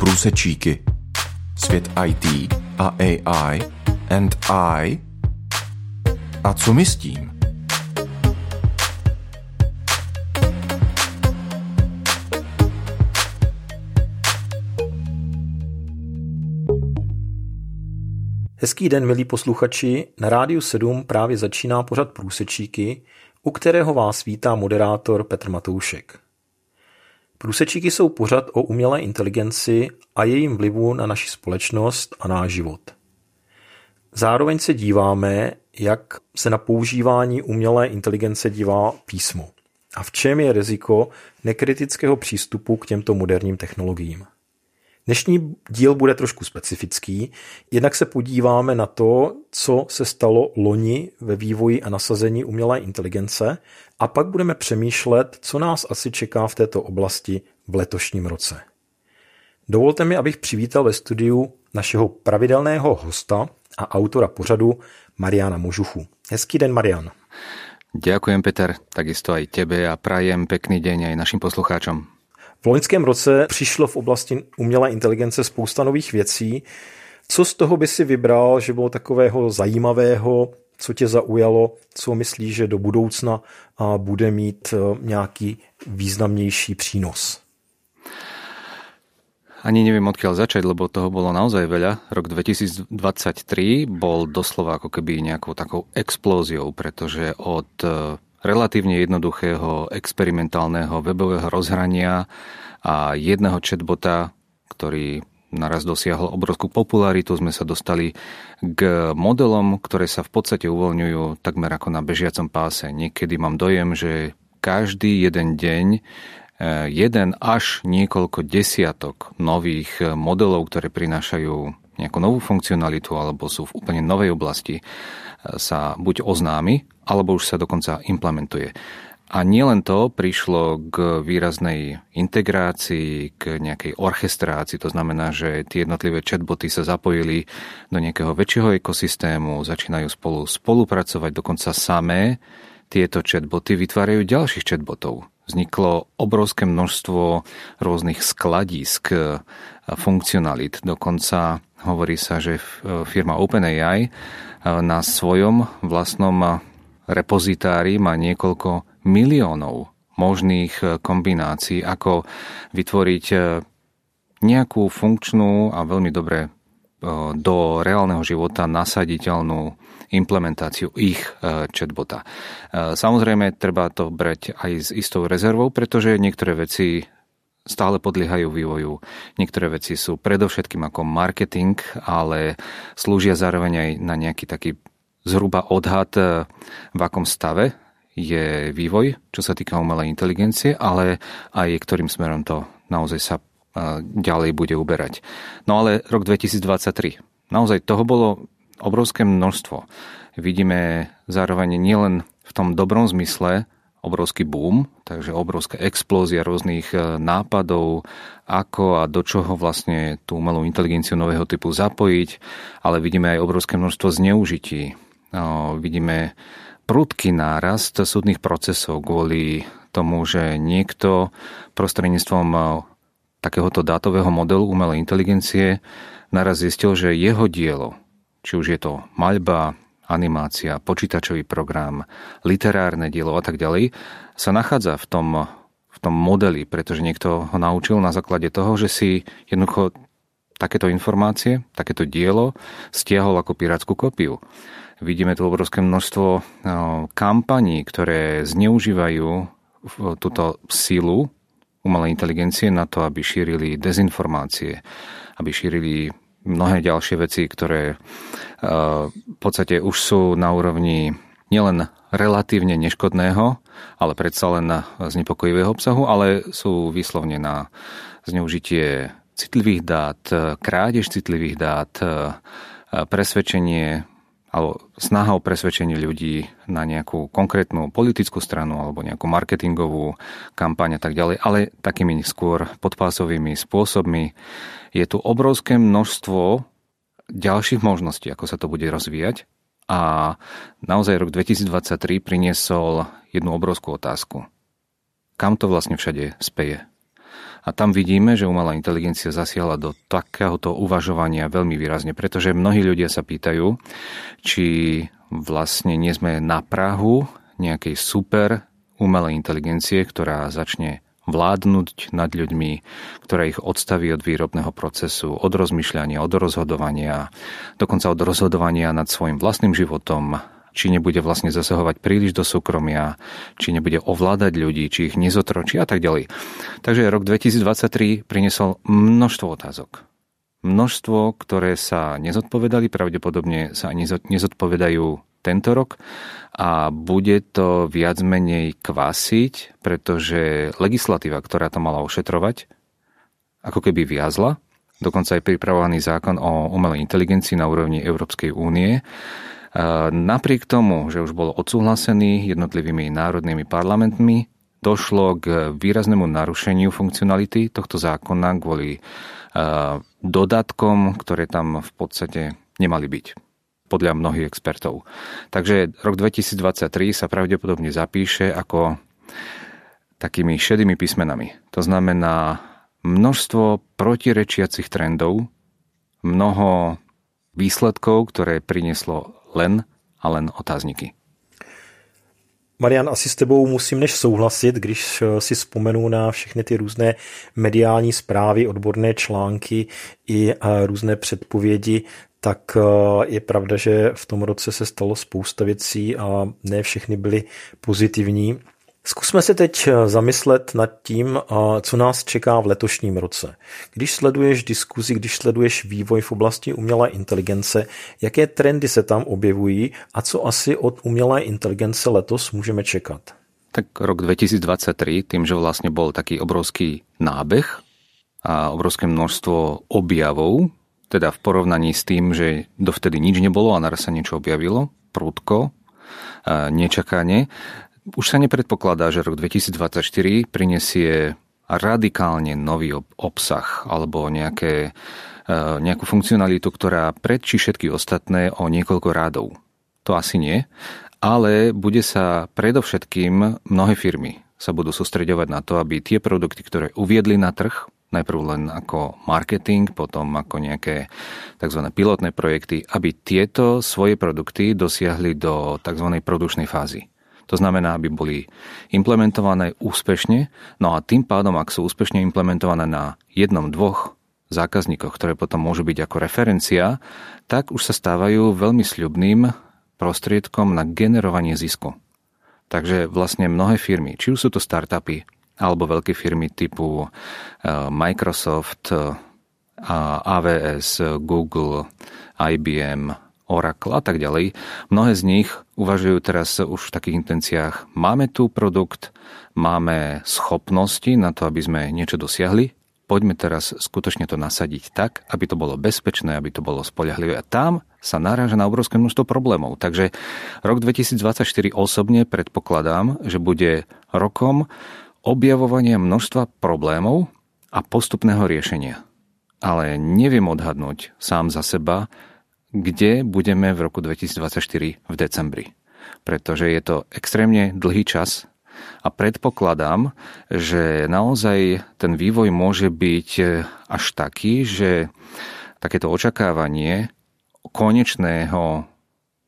Průsečíky. Svět IT a AI and I. A co my s tím? Hezký den, milí posluchači. Na Rádiu 7 právě začíná pořad Průsečíky, u kterého vás vítá moderátor Petr Matoušek. Průsečíky jsou pořad o umělé inteligenci a jejím vlivu na naši společnost a náš život. Zároveň se díváme, jak se na používání umělé inteligence dívá písmo a v čem je riziko nekritického přístupu k těmto moderním technologiím. Dnešní díl bude trošku specifický, jednak se podíváme na to, co se stalo loni ve vývoji a nasazení umělé inteligence a pak budeme přemýšlet, co nás asi čeká v této oblasti v letošním roce. Dovolte mi, abych přivítal ve studiu našeho pravidelného hosta a autora pořadu Mariana Možuchu. Hezký den, Marian. Ďakujem, Peter, takisto aj tebe a prajem pekný deň aj našim poslucháčom. V loňském roce přišlo v oblasti umělé inteligence spousta nových věcí. Co z toho by si vybral, že bylo takového zajímavého, co tě zaujalo, co myslíš, že do budoucna bude mít e, nějaký významnější přínos? Ani neviem, odkiaľ začať, lebo toho bolo naozaj veľa. Rok 2023 bol doslova ako keby nejakou takou explóziou, pretože od e, relatívne jednoduchého experimentálneho webového rozhrania a jedného chatbota, ktorý naraz dosiahol obrovskú popularitu, sme sa dostali k modelom, ktoré sa v podstate uvoľňujú takmer ako na bežiacom páse. Niekedy mám dojem, že každý jeden deň eh, jeden až niekoľko desiatok nových modelov, ktoré prinášajú nejakú novú funkcionalitu alebo sú v úplne novej oblasti, sa buď oznámi, alebo už sa dokonca implementuje. A nielen to, prišlo k výraznej integrácii, k nejakej orchestrácii, to znamená, že tie jednotlivé chatboty sa zapojili do nejakého väčšieho ekosystému, začínajú spolu spolupracovať, dokonca samé tieto chatboty vytvárajú ďalších chatbotov. Vzniklo obrovské množstvo rôznych skladísk funkcionalit. Dokonca hovorí sa, že firma OpenAI na svojom vlastnom repozitári má niekoľko miliónov možných e, kombinácií, ako vytvoriť nejakú funkčnú a veľmi dobre do reálneho života nasaditeľnú implementáciu ich chatbota. Samozrejme, treba to brať aj s istou rezervou, pretože niektoré veci stále podliehajú vývoju. Niektoré veci sú predovšetkým ako marketing, ale slúžia zároveň aj na nejaký taký zhruba odhad, e, v akom stave je vývoj, čo sa týka umelej inteligencie, ale aj ktorým smerom to naozaj sa e, ďalej bude uberať. No ale rok 2023. Naozaj toho bolo obrovské množstvo. Vidíme zároveň nielen v tom dobrom zmysle, obrovský boom, takže obrovská explózia rôznych e, nápadov, ako a do čoho vlastne tú umelú inteligenciu nového typu zapojiť, ale vidíme aj obrovské množstvo zneužití. No, vidíme prudký nárast súdnych procesov kvôli tomu, že niekto prostredníctvom e, takéhoto dátového modelu umelej inteligencie naraz zistil, že jeho dielo, či už je to maľba, animácia, počítačový program, literárne dielo a tak ďalej, sa nachádza v tom, v tom modeli, pretože niekto ho naučil na základe toho, že si jednoducho takéto informácie, takéto dielo stiahol ako pirátsku kopiu. Vidíme tu obrovské množstvo no, kampaní, ktoré zneužívajú túto sílu umelej inteligencie na to, aby šírili dezinformácie, aby šírili mnohé ďalšie veci, ktoré v podstate už sú na úrovni nielen relatívne neškodného, ale predsa len na znepokojivého obsahu, ale sú vyslovne na zneužitie citlivých dát, krádež citlivých dát, presvedčenie alebo snaha o presvedčenie ľudí na nejakú konkrétnu politickú stranu alebo nejakú marketingovú kampaň a tak ďalej, ale takými skôr podpásovými spôsobmi. Je tu obrovské množstvo ďalších možností, ako sa to bude rozvíjať a naozaj rok 2023 priniesol jednu obrovskú otázku. Kam to vlastne všade speje? A tam vidíme, že umelá inteligencia zasiahla do takéhoto uvažovania veľmi výrazne, pretože mnohí ľudia sa pýtajú, či vlastne nie sme na Prahu nejakej super umelej inteligencie, ktorá začne vládnuť nad ľuďmi, ktorá ich odstaví od výrobného procesu, od rozmýšľania, od rozhodovania, dokonca od rozhodovania nad svojim vlastným životom, či nebude vlastne zasahovať príliš do súkromia, či nebude ovládať ľudí, či ich nezotročí a tak ďalej. Takže rok 2023 priniesol množstvo otázok. Množstvo, ktoré sa nezodpovedali, pravdepodobne sa ani nezodpovedajú tento rok a bude to viac menej kvasiť, pretože legislatíva, ktorá to mala ošetrovať, ako keby viazla, dokonca aj pripravovaný zákon o umelej inteligencii na úrovni Európskej únie, Napriek tomu, že už bol odsúhlasený jednotlivými národnými parlamentmi, došlo k výraznému narušeniu funkcionality tohto zákona kvôli dodatkom, ktoré tam v podstate nemali byť podľa mnohých expertov. Takže rok 2023 sa pravdepodobne zapíše ako takými šedými písmenami. To znamená množstvo protirečiacich trendov, mnoho výsledkov, ktoré prinieslo len a len otázniky. Marian, asi s tebou musím než souhlasit, když eh, si vzpomenu na všechny ty různé mediální zprávy, odborné články i eh, různé předpovědi, tak eh, je pravda, že v tom roce se stalo spousta věcí a ne všechny byly pozitivní. Zkusme se teď eh, zamyslet nad tím, eh, co nás čeká v letošním roce. Když sleduješ diskuzi, když sleduješ vývoj v oblasti umělé inteligence, jaké trendy se tam objevují a co asi od umělé inteligence letos můžeme čekat? Tak rok 2023, tým, že vlastne bol taký obrovský nábeh a obrovské množstvo objavov, teda v porovnaní s tým, že dovtedy nič nebolo a naraz sa niečo objavilo, prúdko, nečakane, už sa nepredpokladá, že rok 2024 prinesie radikálne nový obsah alebo nejaké, e, nejakú funkcionalitu, ktorá predčí všetky ostatné o niekoľko rádov. To asi nie, ale bude sa predovšetkým mnohé firmy sa budú sústreďovať na to, aby tie produkty, ktoré uviedli na trh, najprv len ako marketing, potom ako nejaké tzv. pilotné projekty, aby tieto svoje produkty dosiahli do tzv. produčnej fázy. To znamená, aby boli implementované úspešne, no a tým pádom, ak sú úspešne implementované na jednom, dvoch zákazníkoch, ktoré potom môžu byť ako referencia, tak už sa stávajú veľmi sľubným prostriedkom na generovanie zisku. Takže vlastne mnohé firmy, či už sú to startupy, alebo veľké firmy typu eh, Microsoft, eh, AWS, Google, IBM, Oracle a tak ďalej. Mnohé z nich uvažujú teraz už v takých intenciách, máme tu produkt, máme schopnosti na to, aby sme niečo dosiahli, poďme teraz skutočne to nasadiť tak, aby to bolo bezpečné, aby to bolo spoľahlivé. A tam sa naráža na obrovské množstvo problémov. Takže rok 2024 osobne predpokladám, že bude rokom objavovania množstva problémov a postupného riešenia. Ale neviem odhadnúť sám za seba, kde budeme v roku 2024 v decembri. Pretože je to extrémne dlhý čas a predpokladám, že naozaj ten vývoj môže byť až taký, že takéto očakávanie konečného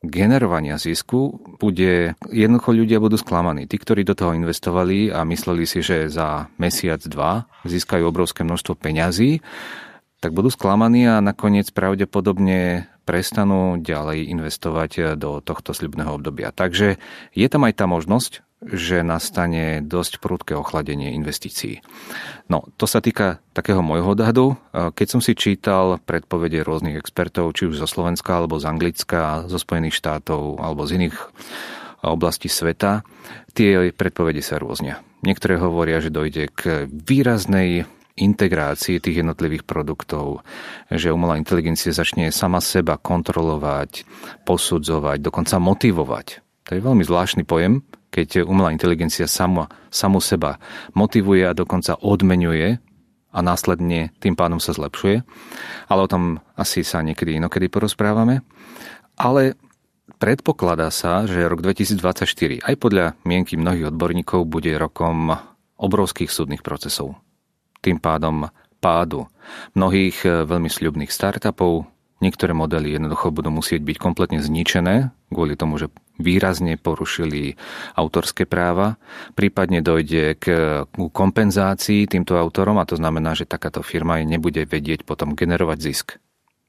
generovania zisku bude, jednoducho ľudia budú sklamaní. Tí, ktorí do toho investovali a mysleli si, že za mesiac, dva získajú obrovské množstvo peňazí, tak budú sklamaní a nakoniec pravdepodobne prestanú ďalej investovať do tohto sľubného obdobia. Takže je tam aj tá možnosť, že nastane dosť prudké ochladenie investícií. No, to sa týka takého môjho odhadu. Keď som si čítal predpovede rôznych expertov, či už zo Slovenska, alebo z Anglicka, zo Spojených štátov, alebo z iných oblastí sveta, tie predpovede sa rôznia. Niektoré hovoria, že dojde k výraznej integrácii tých jednotlivých produktov, že umelá inteligencia začne sama seba kontrolovať, posudzovať, dokonca motivovať. To je veľmi zvláštny pojem, keď umelá inteligencia sama, samu seba motivuje a dokonca odmenuje a následne tým pádom sa zlepšuje. Ale o tom asi sa niekedy inokedy porozprávame. Ale predpokladá sa, že rok 2024 aj podľa mienky mnohých odborníkov bude rokom obrovských súdnych procesov tým pádom pádu mnohých e, veľmi sľubných startupov. Niektoré modely jednoducho budú musieť byť kompletne zničené kvôli tomu, že výrazne porušili autorské práva. Prípadne dojde k kompenzácii týmto autorom a to znamená, že takáto firma nebude vedieť potom generovať zisk.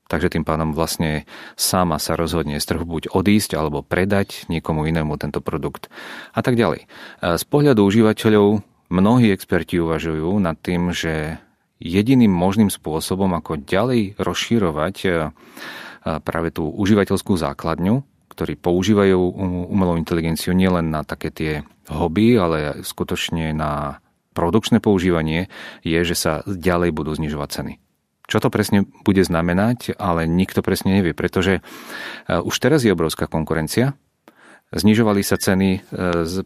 Takže tým pádom vlastne sama sa rozhodne z trhu buď odísť alebo predať niekomu inému tento produkt a tak ďalej. E, z pohľadu užívateľov mnohí experti uvažujú nad tým, že jediným možným spôsobom, ako ďalej rozširovať e, práve tú užívateľskú základňu, ktorí používajú umelú inteligenciu nielen na také tie hobby, ale skutočne na produkčné používanie, je, že sa ďalej budú znižovať ceny. Čo to presne bude znamenať, ale nikto presne nevie, pretože e, už teraz je obrovská konkurencia. Znižovali sa ceny e,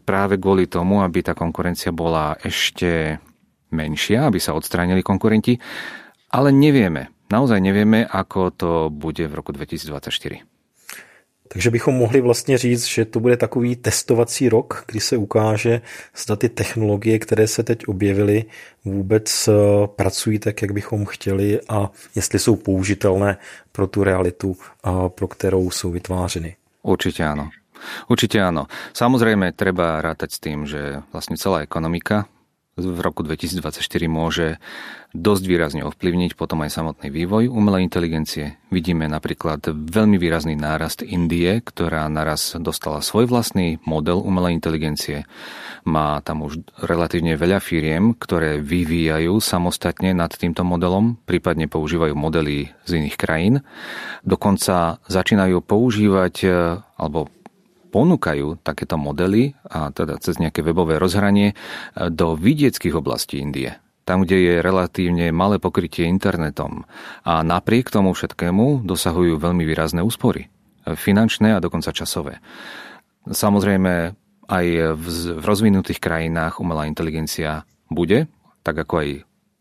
práve kvôli tomu, aby tá konkurencia bola ešte menšia, aby sa odstránili konkurenti, ale nevieme, naozaj nevieme, ako to bude v roku 2024. Takže bychom mohli vlastně říct, že to bude takový testovací rok, kdy se ukáže, zda ty technologie, které se teď objevily, vůbec eh, pracují tak, jak bychom chtěli a jestli jsou použitelné pro tu realitu, pro kterou jsou vytvářeny. Určite áno. Určite áno. Samozrejme, treba rátať s tým, že vlastne celá ekonomika v roku 2024 môže dosť výrazne ovplyvniť potom aj samotný vývoj umelej inteligencie. Vidíme napríklad veľmi výrazný nárast Indie, ktorá naraz dostala svoj vlastný model umelej inteligencie. Má tam už relatívne veľa firiem, ktoré vyvíjajú samostatne nad týmto modelom, prípadne používajú modely z iných krajín. Dokonca začínajú používať alebo ponúkajú takéto modely, a teda cez nejaké webové rozhranie, e, do vidieckých oblastí Indie tam, kde je relatívne malé pokrytie internetom. A napriek tomu všetkému dosahujú veľmi výrazné úspory. E, finančné a dokonca časové. Samozrejme, aj v, v rozvinutých krajinách umelá inteligencia bude, tak ako aj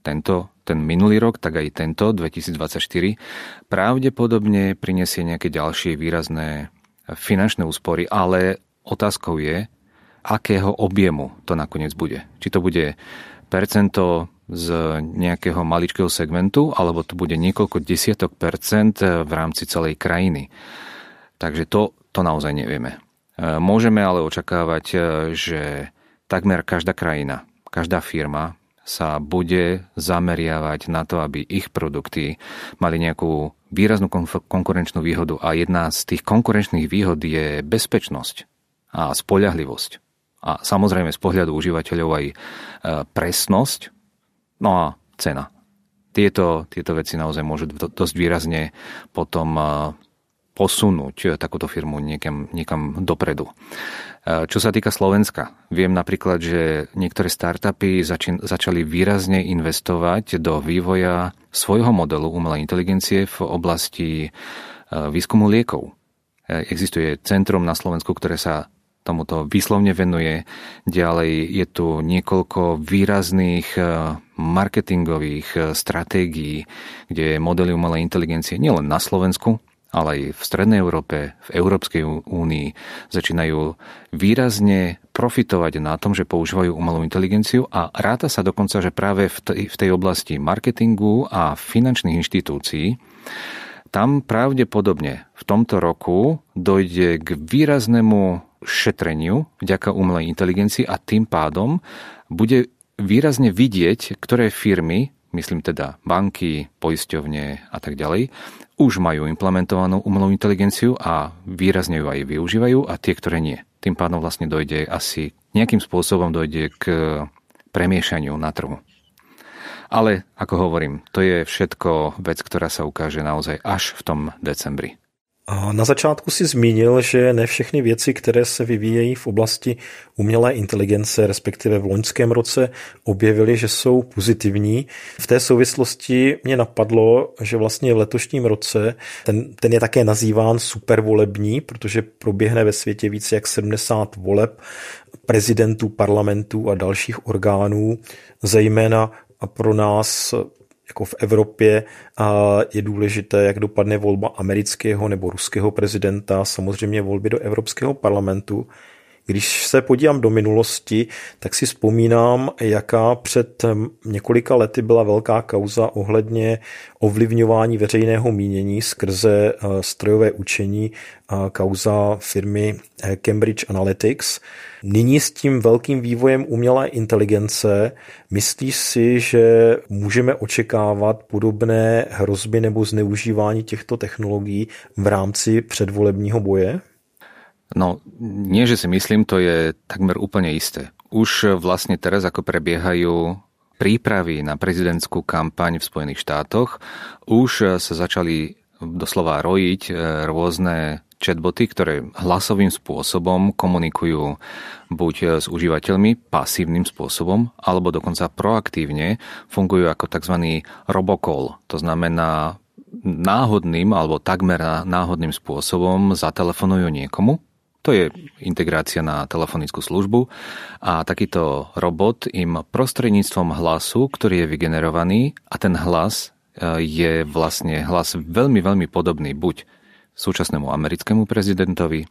tento, ten minulý rok, tak aj tento, 2024, pravdepodobne prinesie nejaké ďalšie výrazné finančné úspory, ale otázkou je, akého objemu to nakoniec bude. Či to bude percento z nejakého maličkého segmentu, alebo to bude niekoľko desiatok percent v rámci celej krajiny. Takže to, to naozaj nevieme. E, môžeme ale očakávať, e, že takmer každá krajina, každá firma sa bude zameriavať na to, aby ich produkty mali nejakú výraznú konkurenčnú výhodu a jedna z tých konkurenčných výhod je bezpečnosť a spoľahlivosť. A samozrejme z pohľadu užívateľov aj e, presnosť, no a cena. Tieto, tieto veci naozaj môžu dosť výrazne potom e, posunúť takúto firmu niekam, niekam dopredu. E, čo sa týka Slovenska, viem napríklad, že niektoré startupy začin, začali výrazne investovať do vývoja svojho modelu umelej inteligencie v oblasti e, výskumu liekov. Existuje centrum na Slovensku, ktoré sa tomuto výslovne venuje. Ďalej je tu niekoľko výrazných marketingových stratégií, kde modely umelej inteligencie nielen na Slovensku, ale aj v Strednej Európe, v Európskej únii začínajú výrazne profitovať na tom, že používajú umelú inteligenciu a ráta sa dokonca, že práve v tej, oblasti marketingu a finančných inštitúcií tam pravdepodobne v tomto roku dojde k výraznému šetreniu vďaka umelej inteligencii a tým pádom bude výrazne vidieť, ktoré firmy myslím teda banky, poisťovne a tak ďalej, už majú implementovanú umelú inteligenciu a výrazne ju aj využívajú a tie, ktoré nie. Tým pádom vlastne dojde asi nejakým spôsobom dojde k premiešaniu na trhu. Ale, ako hovorím, to je všetko vec, ktorá sa ukáže naozaj až v tom decembri. Na začátku si zmínil, že ne všechny věci, které se vyvíjejí v oblasti umělé inteligence, respektive v loňském roce, objevily, že jsou pozitivní. V té souvislosti mě napadlo, že vlastně v letošním roce ten, ten je také nazýván supervolební, protože proběhne ve světě více jak 70 voleb prezidentů, parlamentů a dalších orgánů, zejména a pro nás jako v Evropě je důležité, jak dopadne volba amerického nebo ruského prezidenta, samozřejmě volby do Evropského parlamentu. Když se podívám do minulosti, tak si vzpomínám, jaká před několika lety byla velká kauza ohledně ovlivňování veřejného mínění skrze eh, strojové učení, kauza firmy eh, Cambridge Analytics. Nyní s tím velkým vývojem umělé inteligence myslíš si, že můžeme očekávat podobné hrozby nebo zneužívání těchto technologií v rámci předvolebního boje? No, nie, že si myslím, to je takmer úplne isté. Už vlastne teraz, ako prebiehajú prípravy na prezidentskú kampaň v Spojených štátoch, už sa začali doslova rojiť e, rôzne chatboty, ktoré hlasovým spôsobom komunikujú buď s užívateľmi pasívnym spôsobom, alebo dokonca proaktívne fungujú ako tzv. robocall. To znamená náhodným alebo takmer náhodným spôsobom zatelefonujú niekomu to je integrácia na telefonickú službu. A takýto robot im prostredníctvom hlasu, ktorý je vygenerovaný a ten hlas e, je vlastne hlas veľmi, veľmi podobný buď súčasnému americkému prezidentovi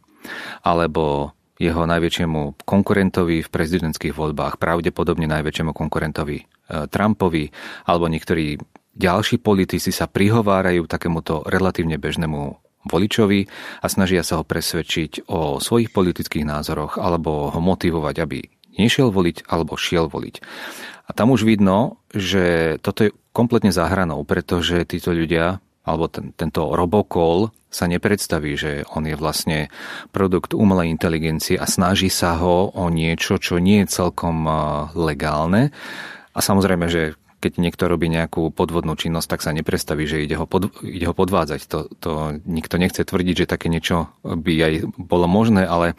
alebo jeho najväčšiemu konkurentovi v prezidentských voľbách, pravdepodobne najväčšiemu konkurentovi e, Trumpovi, alebo niektorí ďalší politici sa prihovárajú takémuto relatívne bežnému voličovi a snažia sa ho presvedčiť o svojich politických názoroch alebo ho motivovať, aby nešiel voliť alebo šiel voliť. A tam už vidno, že toto je kompletne zahranou, pretože títo ľudia alebo ten, tento robokol sa nepredstaví, že on je vlastne produkt umelej inteligencie a snaží sa ho o niečo, čo nie je celkom legálne. A samozrejme, že keď niekto robí nejakú podvodnú činnosť, tak sa neprestaví, že ide ho, pod, ide ho podvádzať. To, to nikto nechce tvrdiť, že také niečo by aj bolo možné, ale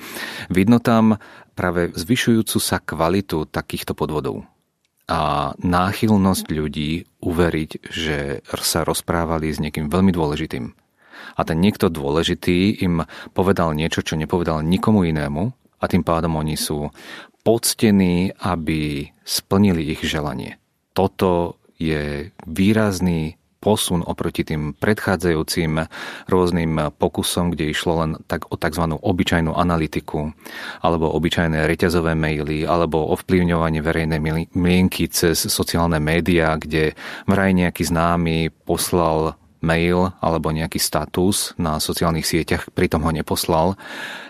vidno tam práve zvyšujúcu sa kvalitu takýchto podvodov a náchylnosť ľudí uveriť, že sa rozprávali s niekým veľmi dôležitým. A ten niekto dôležitý im povedal niečo, čo nepovedal nikomu inému a tým pádom oni sú poctení, aby splnili ich želanie toto je výrazný posun oproti tým predchádzajúcim rôznym pokusom, kde išlo len tak o tzv. obyčajnú analytiku, alebo obyčajné reťazové maily, alebo ovplyvňovanie verejnej mienky cez sociálne médiá, kde vraj nejaký známy poslal mail alebo nejaký status na sociálnych sieťach, pritom ho neposlal.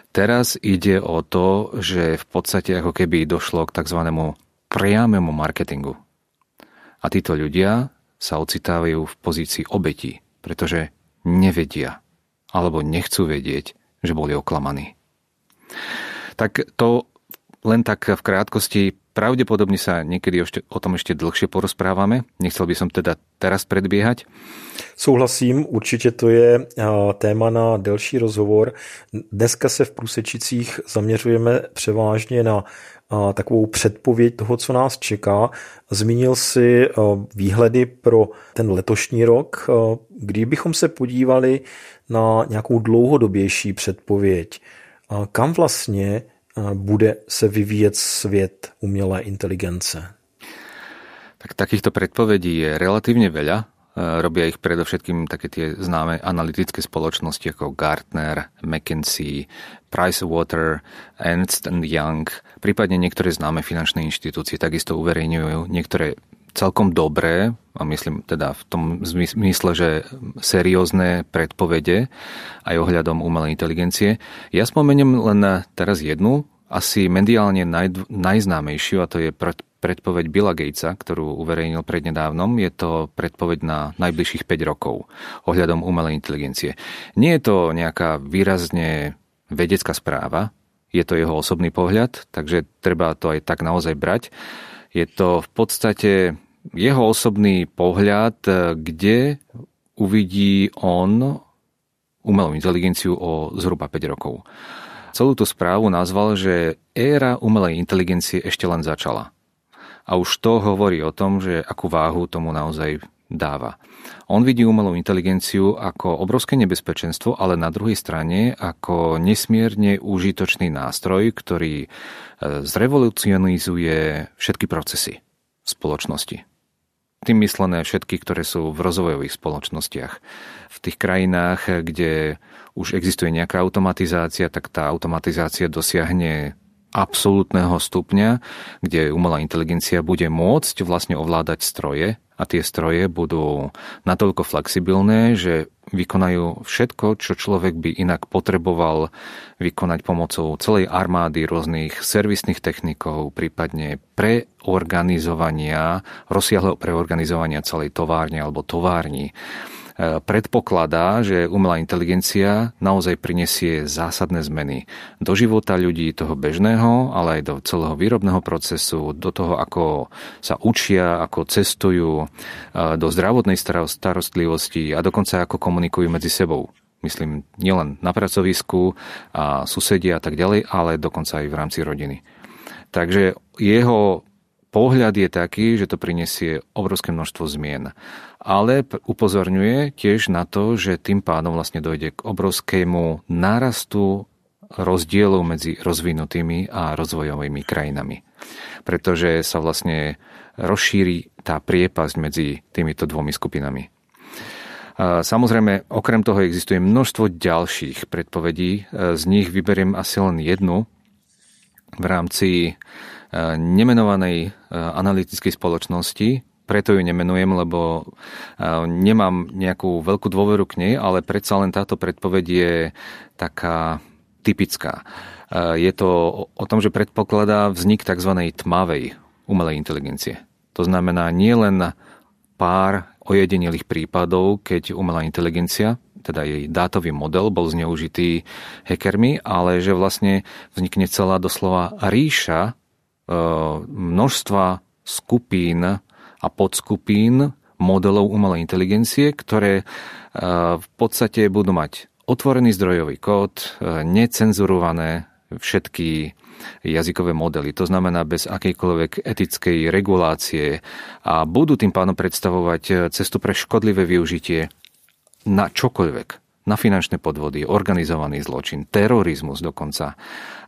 Teraz ide o to, že v podstate ako keby došlo k tzv. priamému marketingu a títo ľudia sa ocitávajú v pozícii obeti, pretože nevedia alebo nechcú vedieť, že boli oklamaní. Tak to len tak v krátkosti, pravdepodobne sa niekedy o tom ešte dlhšie porozprávame. Nechcel by som teda teraz predbiehať. Souhlasím, určitě to je téma na delší rozhovor. Dneska se v Průsečicích zaměřujeme převážně na takovou předpověď toho, co nás čeká. Zmínil si výhledy pro ten letošní rok. Kdybychom se podívali na nějakou dlouhodobější předpověď, kam vlastně bude se vyvíjet svět umělé inteligence? Tak takýchto predpovedí je relatívne veľa. Robia ich predovšetkým také tie známe analytické spoločnosti ako Gartner, McKinsey, Pricewater, Ernst Young, prípadne niektoré známe finančné inštitúcie takisto uverejňujú niektoré celkom dobré, a myslím teda v tom zmysle, že seriózne predpovede aj ohľadom umelej inteligencie. Ja spomeniem len teraz jednu, asi mediálne naj, najznámejšiu, a to je predpoveď Billa Gatesa, ktorú uverejnil prednedávnom. Je to predpoveď na najbližších 5 rokov ohľadom umelej inteligencie. Nie je to nejaká výrazne vedecká správa, je to jeho osobný pohľad, takže treba to aj tak naozaj brať. Je to v podstate jeho osobný pohľad, kde uvidí on umelú inteligenciu o zhruba 5 rokov. Celú tú správu nazval, že éra umelej inteligencie ešte len začala. A už to hovorí o tom, že akú váhu tomu naozaj dáva. On vidí umelú inteligenciu ako obrovské nebezpečenstvo, ale na druhej strane ako nesmierne užitočný nástroj, ktorý e, zrevolucionizuje všetky procesy v spoločnosti. Tým myslené všetky, ktoré sú v rozvojových spoločnostiach. V tých krajinách, kde už existuje nejaká automatizácia, tak tá automatizácia dosiahne absolútneho stupňa, kde umelá inteligencia bude môcť vlastne ovládať stroje a tie stroje budú natoľko flexibilné, že vykonajú všetko, čo človek by inak potreboval vykonať pomocou celej armády rôznych servisných technikov, prípadne preorganizovania, rozsiahleho preorganizovania celej továrne alebo továrni predpokladá, že umelá inteligencia naozaj prinesie zásadné zmeny do života ľudí, toho bežného, ale aj do celého výrobného procesu, do toho, ako sa učia, ako cestujú, do zdravotnej starostlivosti a dokonca ako komunikujú medzi sebou. Myslím, nielen na pracovisku a susedia a tak ďalej, ale dokonca aj v rámci rodiny. Takže jeho pohľad je taký, že to prinesie obrovské množstvo zmien. Ale upozorňuje tiež na to, že tým pádom vlastne dojde k obrovskému nárastu rozdielov medzi rozvinutými a rozvojovými krajinami. Pretože sa vlastne rozšíri tá priepasť medzi týmito dvomi skupinami. Samozrejme, okrem toho existuje množstvo ďalších predpovedí. Z nich vyberiem asi len jednu v rámci nemenovanej e, analytickej spoločnosti, preto ju nemenujem, lebo e, nemám nejakú veľkú dôveru k nej, ale predsa len táto predpoveď je taká typická. E, je to o tom, že predpokladá vznik tzv. tmavej umelej inteligencie. To znamená nie len pár ojedinelých prípadov, keď umelá inteligencia, teda jej dátový model, bol zneužitý hackermi, ale že vlastne vznikne celá doslova ríša množstva skupín a podskupín modelov umelej inteligencie, ktoré e, v podstate budú mať otvorený zdrojový kód, e, necenzurované všetky jazykové modely, to znamená bez akejkoľvek etickej regulácie a budú tým pádom predstavovať e, cestu pre škodlivé využitie na čokoľvek, na finančné podvody, organizovaný zločin, terorizmus dokonca.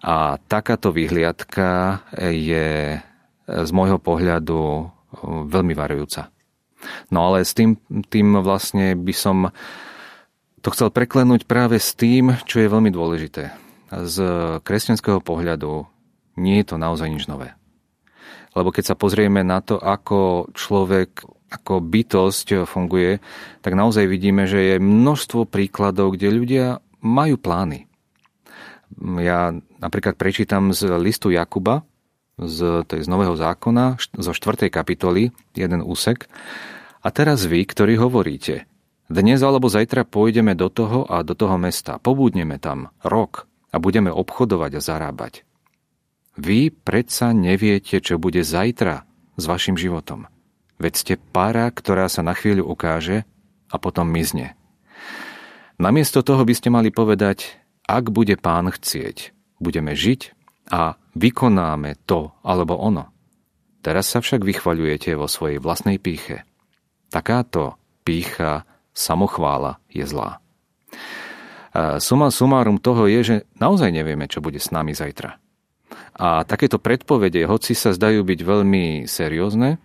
A takáto vyhliadka je z môjho pohľadu veľmi varujúca. No ale s tým, tým vlastne by som to chcel preklenúť práve s tým, čo je veľmi dôležité. Z kresťanského pohľadu nie je to naozaj nič nové. Lebo keď sa pozrieme na to, ako človek, ako bytosť funguje, tak naozaj vidíme, že je množstvo príkladov, kde ľudia majú plány. Ja napríklad prečítam z listu Jakuba, z, tej, z Nového zákona, zo 4. kapitoly, jeden úsek. A teraz vy, ktorí hovoríte, dnes alebo zajtra pôjdeme do toho a do toho mesta, pobudneme tam rok a budeme obchodovať a zarábať. Vy predsa neviete, čo bude zajtra s vašim životom. Veď ste para, ktorá sa na chvíľu ukáže a potom mizne. Namiesto toho by ste mali povedať, ak bude pán chcieť, budeme žiť a vykonáme to alebo ono. Teraz sa však vychvaľujete vo svojej vlastnej píche. Takáto pícha, samochvála je zlá. Suma sumárum toho je, že naozaj nevieme, čo bude s nami zajtra. A takéto predpovede, hoci sa zdajú byť veľmi seriózne,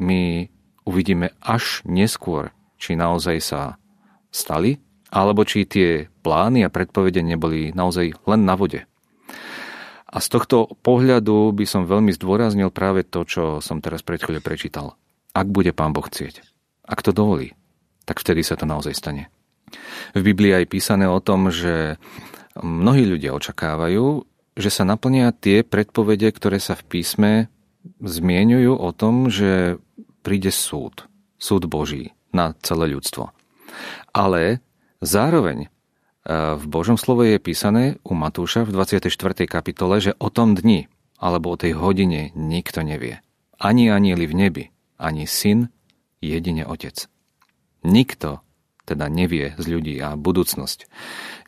my uvidíme až neskôr, či naozaj sa stali alebo či tie plány a predpovede neboli naozaj len na vode. A z tohto pohľadu by som veľmi zdôraznil práve to, čo som teraz pred chvíľou prečítal. Ak bude Pán Boh chcieť, ak to dovolí, tak vtedy sa to naozaj stane. V Biblii je písané o tom, že mnohí ľudia očakávajú, že sa naplnia tie predpovede, ktoré sa v písme zmienujú o tom, že príde súd, súd Boží na celé ľudstvo. Ale Zároveň v Božom slove je písané u Matúša v 24. kapitole, že o tom dni alebo o tej hodine nikto nevie. Ani anieli v nebi, ani syn, jedine otec. Nikto teda nevie z ľudí a budúcnosť.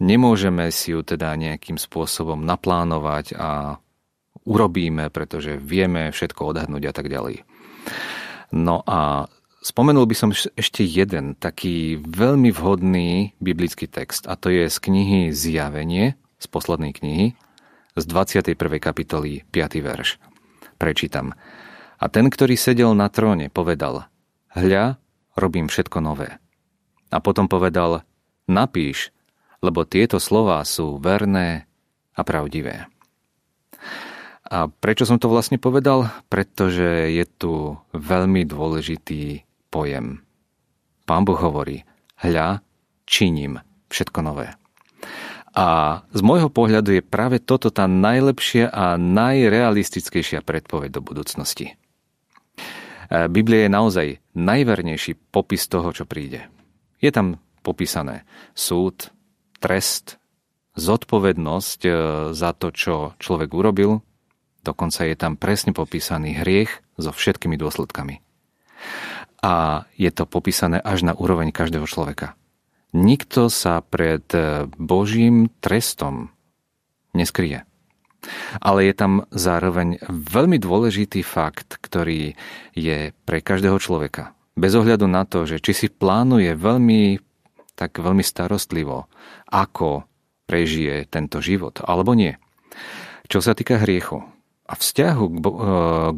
Nemôžeme si ju teda nejakým spôsobom naplánovať a urobíme, pretože vieme všetko odhadnúť a tak ďalej. No a Spomenul by som ešte jeden taký veľmi vhodný biblický text a to je z knihy Zjavenie, z poslednej knihy, z 21. kapitoly 5. verš. Prečítam. A ten, ktorý sedel na tróne, povedal Hľa, robím všetko nové. A potom povedal Napíš, lebo tieto slová sú verné a pravdivé. A prečo som to vlastne povedal? Pretože je tu veľmi dôležitý pojem. Pán Boh hovorí, hľa, činím všetko nové. A z môjho pohľadu je práve toto tá najlepšia a najrealistickejšia predpoveď do budúcnosti. E, Biblia je naozaj najvernejší popis toho, čo príde. Je tam popísané súd, trest, zodpovednosť e, za to, čo človek urobil, dokonca je tam presne popísaný hriech so všetkými dôsledkami. A je to popísané až na úroveň každého človeka. Nikto sa pred e, Božím trestom neskrie. Ale je tam zároveň veľmi dôležitý fakt, ktorý je pre každého človeka. Bez ohľadu na to, že či si plánuje veľmi, tak veľmi starostlivo, ako prežije tento život, alebo nie. Čo sa týka hriechu a vzťahu k, e,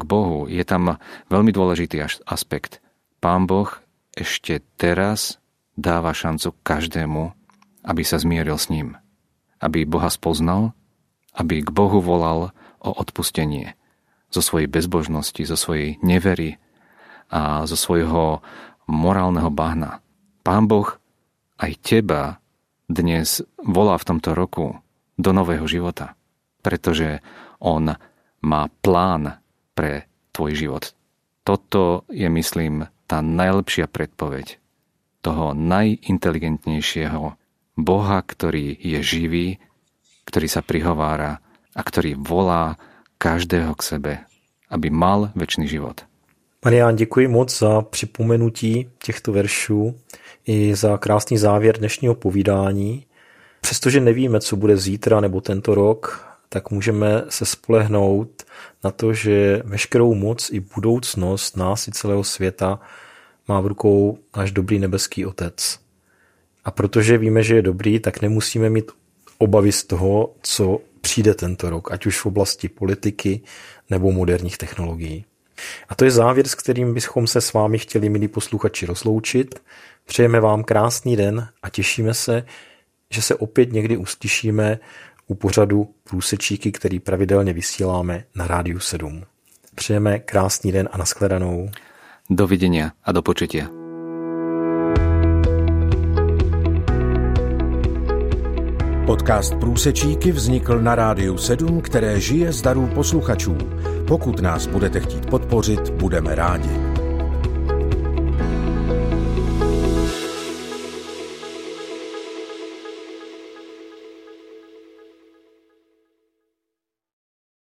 k Bohu, je tam veľmi dôležitý aspekt. Pán Boh ešte teraz dáva šancu každému, aby sa zmieril s ním. Aby Boha spoznal, aby k Bohu volal o odpustenie zo svojej bezbožnosti, zo svojej nevery a zo svojho morálneho bahna. Pán Boh aj teba dnes volá v tomto roku do nového života, pretože On má plán pre tvoj život. Toto je, myslím, tá najlepšia predpoveď toho najinteligentnejšieho Boha, ktorý je živý, ktorý sa prihovára a ktorý volá každého k sebe, aby mal väčší život. Marián, děkuji moc za připomenutí těchto veršů i za krásný závěr dnešního povídání. Přestože nevíme, co bude zítra nebo tento rok, tak můžeme se spolehnout na to, že veškerou moc i budoucnost nás i celého světa má v rukou náš dobrý nebeský Otec. A protože víme, že je dobrý, tak nemusíme mít obavy z toho, co přijde tento rok, ať už v oblasti politiky nebo moderních technologií. A to je závěr, s kterým bychom se s vámi chtěli, milí posluchači, rozloučit. Přejeme vám krásný den a těšíme se, že se opět někdy uslyšíme u pořadu Průsečíky, který pravidelně vysíláme na Rádiu 7. Přejeme krásný den a nashledanou. Dovidenia a do počutia. Podcast Průsečíky vznikl na Rádiu 7, které žije z darů posluchačů. Pokud nás budete chtít podpořit, budeme rádi.